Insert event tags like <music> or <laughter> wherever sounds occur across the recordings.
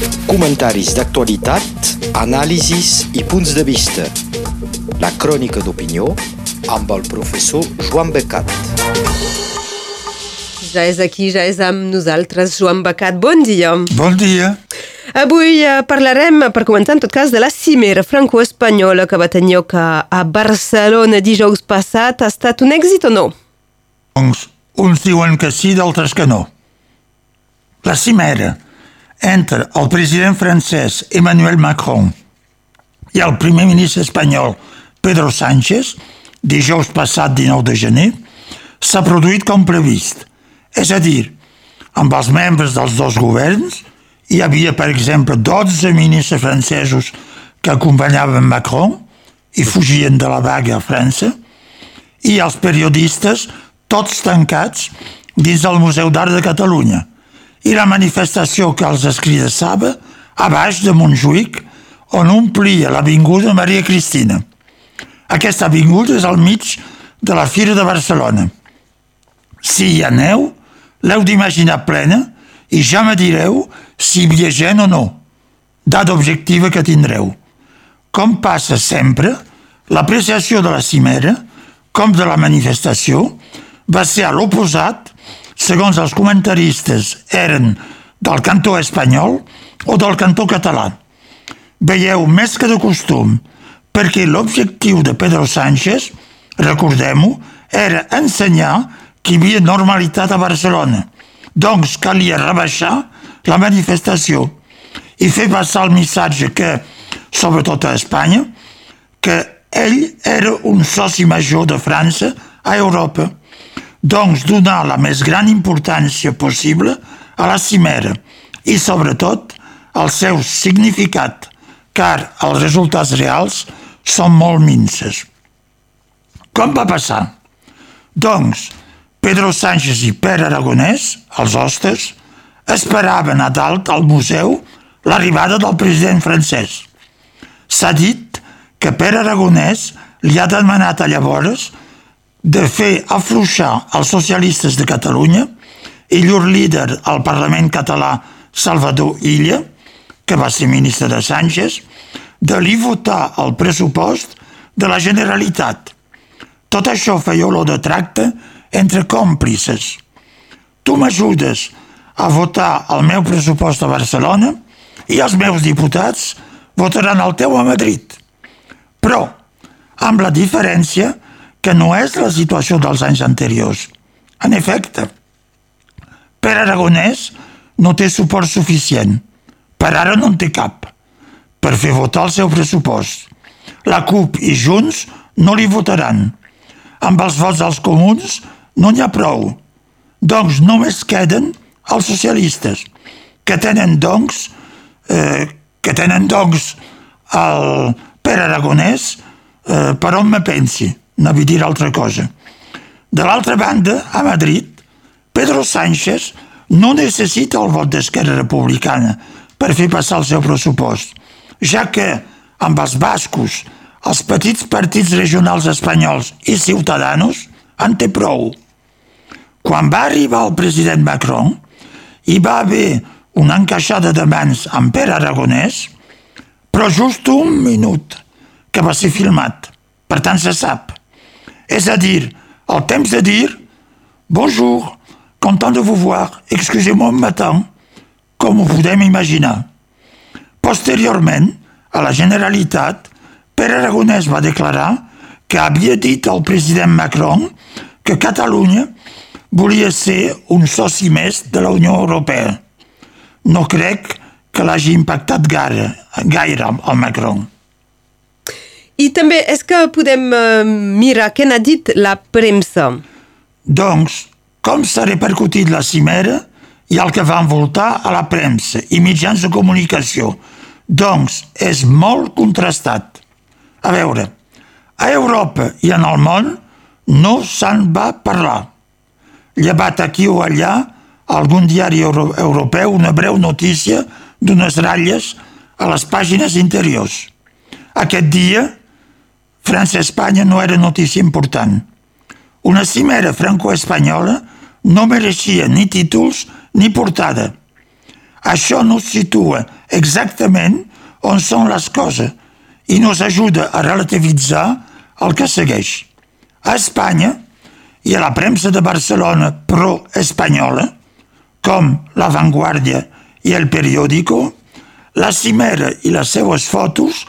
Comentaris d'actualitat, anàlisis i punts de vista. La crònica d'opinió amb el professor Joan Becat. Ja és aquí, ja és amb nosaltres, Joan Becat. Bon dia. Bon dia. Avui eh, parlarem, per començar en tot cas, de la cimera franco-espanyola que va tenir lloc a, a Barcelona dijous passat. Ha estat un èxit o no? Doncs uns diuen que sí, d'altres que no. La cimera entre el president francès Emmanuel Macron i el primer ministre espanyol Pedro Sánchez, dijous passat 19 de gener, s'ha produït com previst. És a dir, amb els membres dels dos governs, hi havia, per exemple, 12 ministres francesos que acompanyaven Macron i fugien de la vaga a França, i els periodistes tots tancats dins del Museu d'Art de Catalunya, i la manifestació que els escridassava a baix de Montjuïc, on omplia l'avinguda Maria Cristina. Aquesta avinguda és al mig de la Fira de Barcelona. Si hi aneu, l'heu d'imaginar plena i ja me direu si gent o no, dada objectiva que tindreu. Com passa sempre, l'apreciació de la cimera, com de la manifestació, va ser a l'oposat segons els comentaristes eren del cantó espanyol o del cantó català. Veieu més que de costum, perquè l'objectiu de Pedro Sánchez, recordem-ho, era ensenyar que hi havia normalitat a Barcelona. Doncs calia rebaixar la manifestació i fer passar el missatge que, sobretot a Espanya, que ell era un soci major de França a Europa doncs donar la més gran importància possible a la cimera i, sobretot, al seu significat, car els resultats reals són molt minces. Com va passar? Doncs, Pedro Sánchez i Pere Aragonès, els hostes, esperaven a dalt al museu l'arribada del president francès. S'ha dit que Pere Aragonès li ha demanat a llavors de fer afluixar els socialistes de Catalunya i llur líder al Parlament català Salvador Illa, que va ser ministre de Sánchez, de li votar el pressupost de la Generalitat. Tot això feia olor de tracte entre còmplices. Tu m'ajudes a votar el meu pressupost a Barcelona i els meus diputats votaran el teu a Madrid. Però, amb la diferència que no és la situació dels anys anteriors. En efecte, per Aragonès no té suport suficient. Per ara no en té cap per fer votar el seu pressupost. La CUP i Junts no li votaran. Amb els vots dels comuns no n'hi ha prou. Doncs només queden els socialistes, que tenen doncs, eh, que tenen doncs el Pere Aragonès eh, per on me pensi no vull dir altra cosa. De l'altra banda, a Madrid, Pedro Sánchez no necessita el vot d'Esquerra Republicana per fer passar el seu pressupost, ja que amb els bascos, els petits partits regionals espanyols i ciutadanos en té prou. Quan va arribar el president Macron, hi va haver una encaixada de mans amb Pere Aragonès, però just un minut que va ser filmat, per tant se sap. És a dir, el temps de dir Bonjour, content de vous voir, excusez-moi m'attend, com ho podem imaginar. Posteriorment, a la Generalitat, Pere Aragonès va declarar que havia dit al president Macron que Catalunya volia ser un soci més de la Unió Europea. No crec que l'hagi impactat gaire, gaire Macron. I també és que podem uh, mirar què n'ha dit la premsa. Doncs, com s'ha repercutit la cimera i el que va envoltar a la premsa i mitjans de comunicació. Doncs és molt contrastat. A veure, a Europa i en el món no se'n va parlar. Llevat aquí o allà, algun diari euro europeu una breu notícia d'unes ratlles a les pàgines interiors. Aquest dia, França-Espanya no era notícia important. Una cimera franco-espanyola no mereixia ni títols ni portada. Això nos situa exactament on són les coses i nos ajuda a relativitzar el que segueix. A Espanya i a la premsa de Barcelona pro-espanyola, com La Vanguardia i El Periódico, la cimera i les seues fotos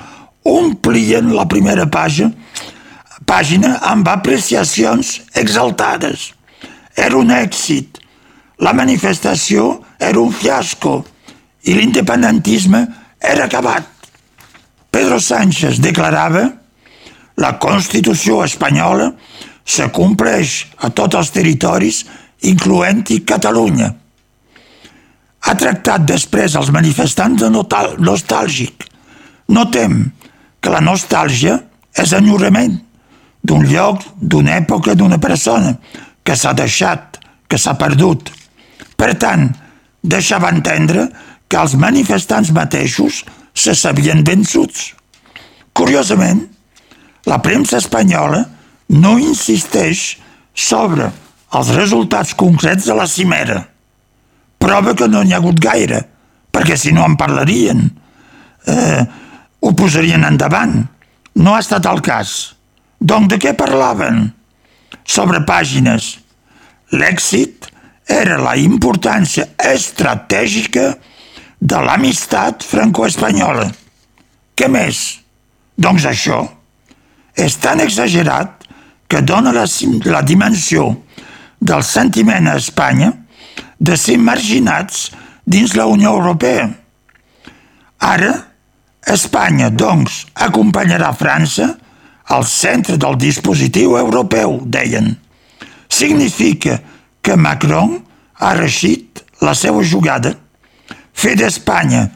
omplien la primera pàgina, pàgina amb apreciacions exaltades. Era un èxit. La manifestació era un fiasco i l'independentisme era acabat. Pedro Sánchez declarava la Constitució espanyola se compleix a tots els territoris, incloent-hi Catalunya. Ha tractat després els manifestants de nostàlgic. Notem que la nostàlgia és enyorament d'un lloc, d'una època, d'una persona que s'ha deixat, que s'ha perdut. Per tant, deixava entendre que els manifestants mateixos se sabien vençuts. Curiosament, la premsa espanyola no insisteix sobre els resultats concrets de la cimera. Prova que no n'hi ha hagut gaire, perquè si no en parlarien. Eh, ho posarien endavant. No ha estat el cas. Doncs de què parlaven? Sobre pàgines. L'èxit era la importància estratègica de l'amistat franco-espanyola. Què més? Doncs això. És tan exagerat que dona la, la dimensió del sentiment a Espanya de ser marginats dins la Unió Europea. Ara, Espanya, doncs, acompanyarà França al centre del dispositiu europeu, deien. Significa que Macron ha reixit la seva jugada, fer d'Espanya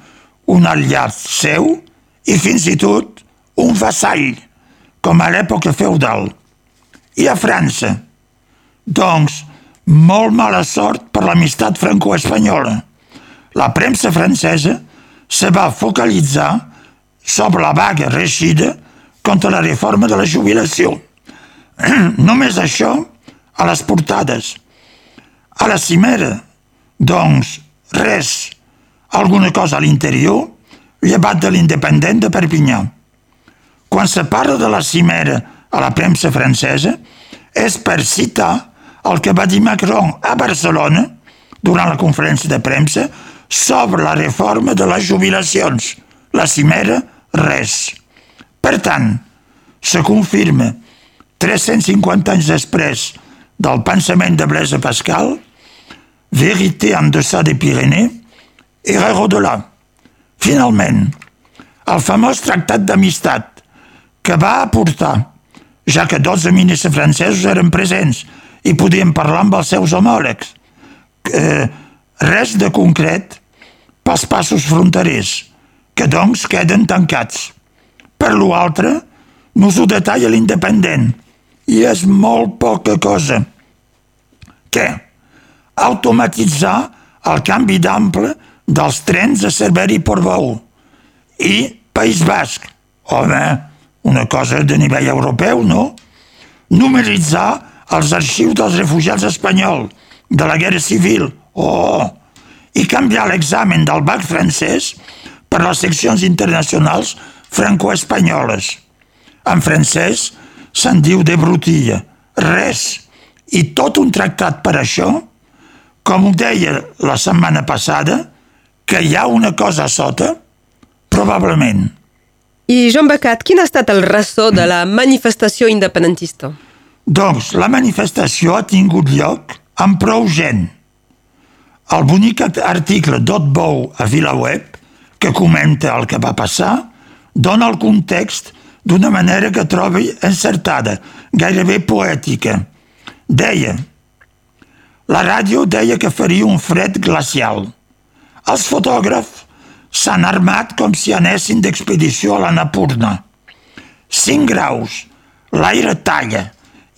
un aliat seu i fins i tot un vassall, com a l'època feudal. I a França? Doncs, molt mala sort per l'amistat franco-espanyola. La premsa francesa se va focalitzar sobre la vaga reixida contra la reforma de la jubilació. <clears throat> Només això a les portades. A la cimera, doncs, res, alguna cosa a l'interior, llevat de l'independent de Perpinyà. Quan se parla de la cimera a la premsa francesa, és per citar el que va dir Macron a Barcelona durant la conferència de premsa sobre la reforma de les jubilacions. La cimera res. Per tant, se confirma 350 anys després del pensament de Blaise Pascal, vérité en deçà des Pyrénées, erreur au-delà. Finalment, el famós tractat d'amistat que va aportar, ja que 12 ministres francesos eren presents i podien parlar amb els seus homòlegs, eh, res de concret pels passos fronterers, que doncs queden tancats. Per l'altre, nos ho detalla l'independent, i és molt poca cosa. Què? Automatitzar el canvi d'ample dels trens de Cerveri Portbou i País Basc. Home, una cosa de nivell europeu, no? Numeritzar els arxius dels refugiats espanyols de la Guerra Civil. Oh! I canviar l'examen del bac francès per les seccions internacionals franco-espanyoles. En francès se'n diu de brutilla. Res. I tot un tractat per això, com ho deia la setmana passada, que hi ha una cosa a sota? Probablement. I Joan Becat, quin ha estat el ressò de la manifestació independentista? Doncs la manifestació ha tingut lloc amb prou gent. El bonic article d'Otbou a VilaWeb que comenta el que va passar, dona el context d'una manera que trobi encertada, gairebé poètica. Deia, la ràdio deia que faria un fred glacial. Els fotògrafs s'han armat com si anessin d'expedició a la Napurna. 5 graus, l'aire talla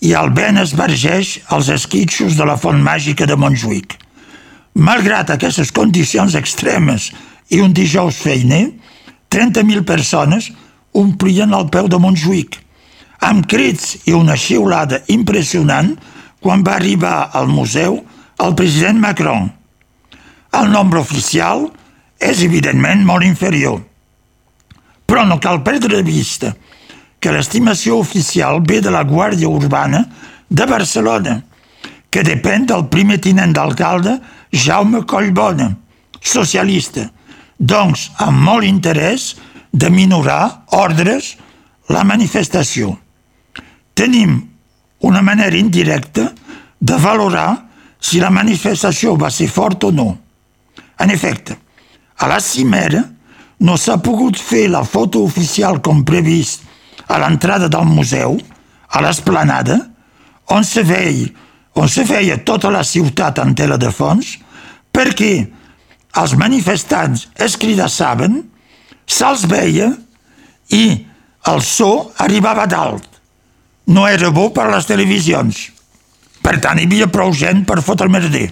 i el vent es vergeix als esquitxos de la font màgica de Montjuïc. Malgrat aquestes condicions extremes i un dijous feiner, 30.000 persones omplien el peu de Montjuïc, amb crits i una xiulada impressionant quan va arribar al museu el president Macron. El nombre oficial és evidentment molt inferior. Però no cal perdre de vista que l'estimació oficial ve de la Guàrdia Urbana de Barcelona, que depèn del primer tinent d'alcalde Jaume Collbona, socialista, doncs amb molt interès de minorar ordres la manifestació. Tenim una manera indirecta de valorar si la manifestació va ser forta o no. En efecte, a la cimera no s'ha pogut fer la foto oficial com previst a l'entrada del museu, a l'esplanada, on se veia, on se veia tota la ciutat en tela de fons, perquè els manifestants es cridassaven, se'ls veia i el so arribava dalt. No era bo per a les televisions. Per tant, hi havia prou gent per fotre merder.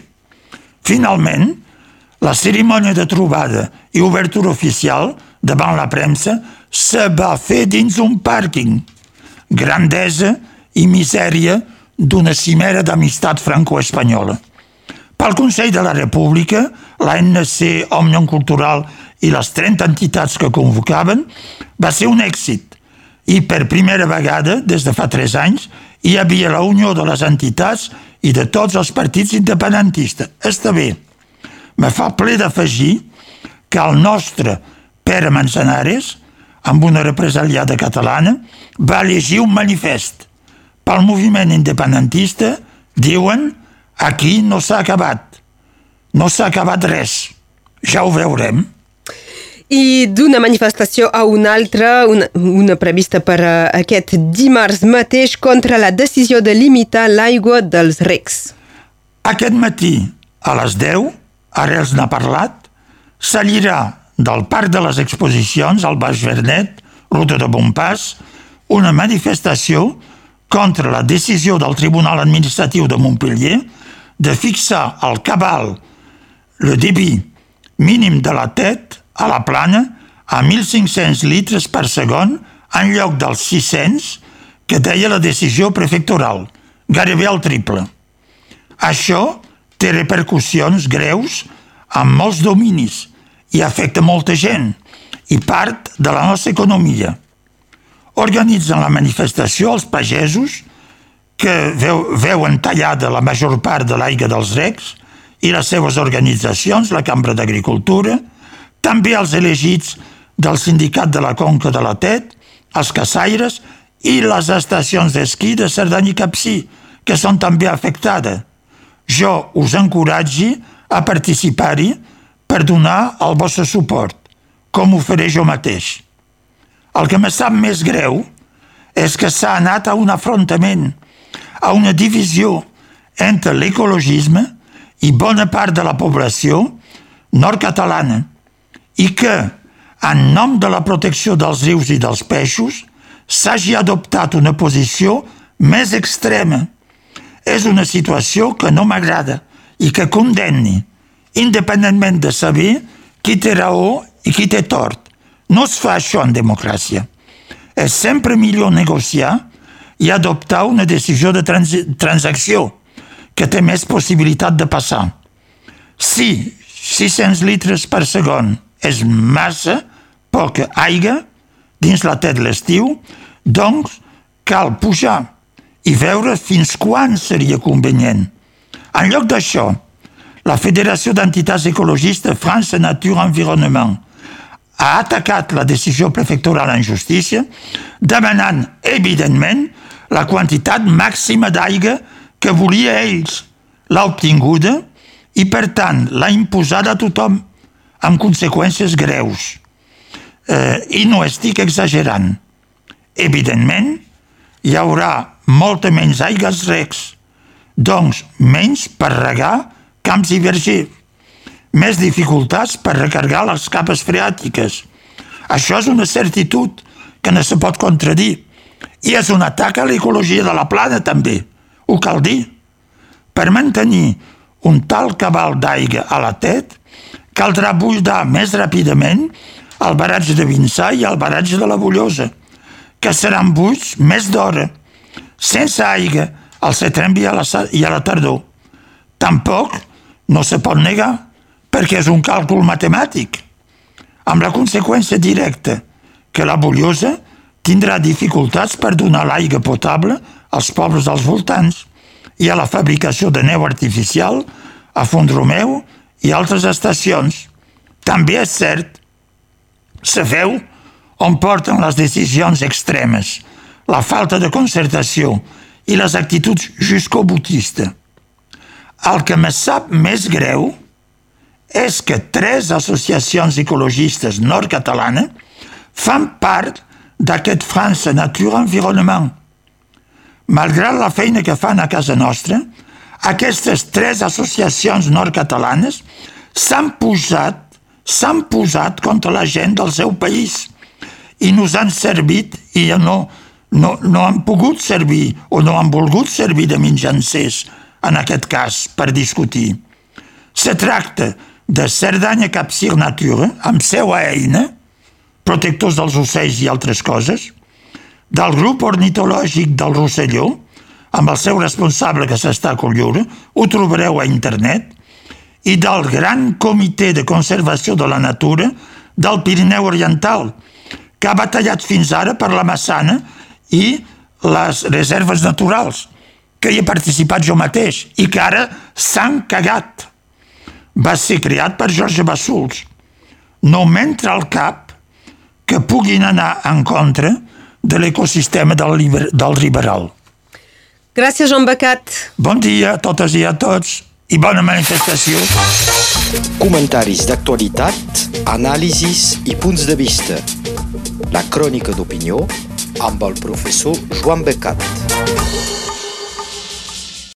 Finalment, la cerimònia de trobada i obertura oficial davant la premsa se va fer dins un pàrquing. Grandesa i misèria d'una cimera d'amistat franco-espanyola. Pel Consell de la República, l'ANC, Òmnium Cultural i les 30 entitats que convocaven, va ser un èxit. I per primera vegada, des de fa tres anys, hi havia la unió de les entitats i de tots els partits independentistes. Està bé. Me fa ple d'afegir que el nostre Pere Manzanares, amb una represaliada catalana, va llegir un manifest. Pel moviment independentista, diuen Aquí no s'ha acabat. No s'ha acabat res. Ja ho veurem. I d'una manifestació a una altra, una, una prevista per uh, aquest dimarts mateix contra la decisió de limitar l'aigua dels recs. Aquest matí, a les 10, ara els n'ha parlat, s'allirà del Parc de les Exposicions, al Baix Vernet, ruta de Bonpas, una manifestació contra la decisió del Tribunal Administratiu de Montpellier de fixar al cabal le débit mínim de la tet a la plana a 1.500 litres per segon en lloc dels 600 que deia la decisió prefectoral, gairebé el triple. Això té repercussions greus en molts dominis i afecta molta gent i part de la nostra economia. Organitzen la manifestació els pagesos que veu, veuen tallada la major part de l'aigua dels recs i les seves organitzacions, la Cambra d'Agricultura, també els elegits del Sindicat de la Conca de la Tet, els caçaires i les estacions d'esquí de Cerdanya i Capcí, que són també afectades. Jo us encoratgi a participar-hi per donar el vostre suport, com ho faré jo mateix. El que me sap més greu és que s'ha anat a un afrontament a una divisió entre l'ecologisme i bona part de la població nord-catalana i que, en nom de la protecció dels rius i dels peixos, s'hagi adoptat una posició més extrema. És una situació que no m'agrada i que condemni, independentment de saber qui té raó i qui té tort. No es fa això en democràcia. És sempre millor negociar i adoptar una decisió de trans transacció que té més possibilitat de passar. Si 600 litres per segon és massa poca aigua dins la tet l'estiu, doncs cal pujar i veure fins quan seria convenient. En lloc d'això, la Federació d'Entitats Ecologistes France Nature Environnement ha atacat la decisió prefectoral en justícia, demanant, evidentment, la quantitat màxima d'aigua que volia ells. L'ha obtinguda i, per tant, l'ha imposada a tothom amb conseqüències greus. Eh, I no estic exagerant. Evidentment, hi haurà molta menys aigua als recs, doncs menys per regar camps i vergers, més dificultats per recargar les capes freàtiques. Això és una certitud que no se pot contradir. I és un atac a l'ecologia de la plana, també. Ho cal dir. Per mantenir un tal cabal d'aigua a la tet, caldrà buidar més ràpidament el baratge de Vinçà i el baratge de la Bullosa, que seran buits més d'hora, sense aigua al setembre i a, la, tardor. Tampoc no se pot negar, perquè és un càlcul matemàtic. amb la conseqüència directa que la Bollosa tindrà dificultats per donar l'aigua potable als pobles dels voltants i a la fabricació de neu artificial a Font Romeu i altres estacions. També és cert, sabeu on porten les decisions extremes, la falta de concertació i les actituds juscobotistes. El que me sap més greu és que tres associacions ecologistes nord-catalanes fan part d'aquest França Nature Environnement. Malgrat la feina que fan a casa nostra, aquestes tres associacions nord-catalanes s'han posat s'han posat contra la gent del seu país i nos han servit i no, no, no han pogut servir o no han volgut servir de mitjancers en aquest cas per discutir. Se tracta de Cerdanya Capcir Natura, amb seu a Eina, protectors dels ocells i altres coses, del grup ornitològic del Rosselló, amb el seu responsable que s'està a Collura, ho trobareu a internet, i del Gran Comitè de Conservació de la Natura del Pirineu Oriental, que ha batallat fins ara per la Massana i les reserves naturals, que hi he participat jo mateix i que ara s'han cagat va ser creat per George Bassols. No m'entra al cap que puguin anar en contra de l'ecosistema del, del Riberal. Gràcies, Joan Becat. Bon dia a totes i a tots i bona manifestació. Comentaris d'actualitat, anàlisis i punts de vista. La crònica d'opinió amb el professor Joan Becat.